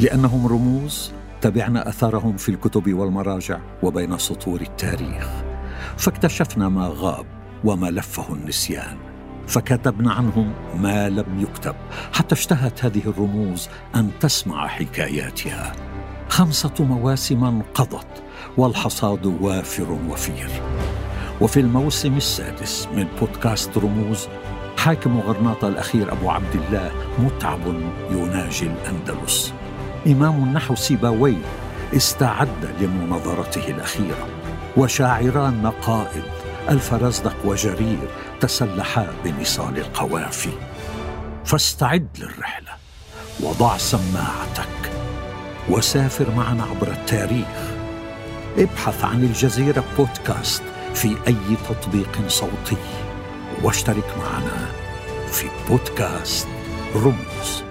لأنهم رموز تبعنا أثارهم في الكتب والمراجع وبين سطور التاريخ. فاكتشفنا ما غاب وما لفه النسيان. فكتبنا عنهم ما لم يكتب. حتى اشتهت هذه الرموز أن تسمع حكاياتها. خمسة مواسم قضت والحصاد وافر وفير. وفي الموسم السادس من بودكاست رموز حاكم غرناطة الأخير أبو عبد الله متعب يناجي الأندلس. إمام النحو سيباوي استعد لمناظرته الأخيرة. وشاعران نقائد الفرزدق وجرير تسلحا بنصال القوافي. فاستعد للرحلة وضع سماعتك وسافر معنا عبر التاريخ. ابحث عن الجزيرة بودكاست في أي تطبيق صوتي. واشترك معنا في بودكاست رموز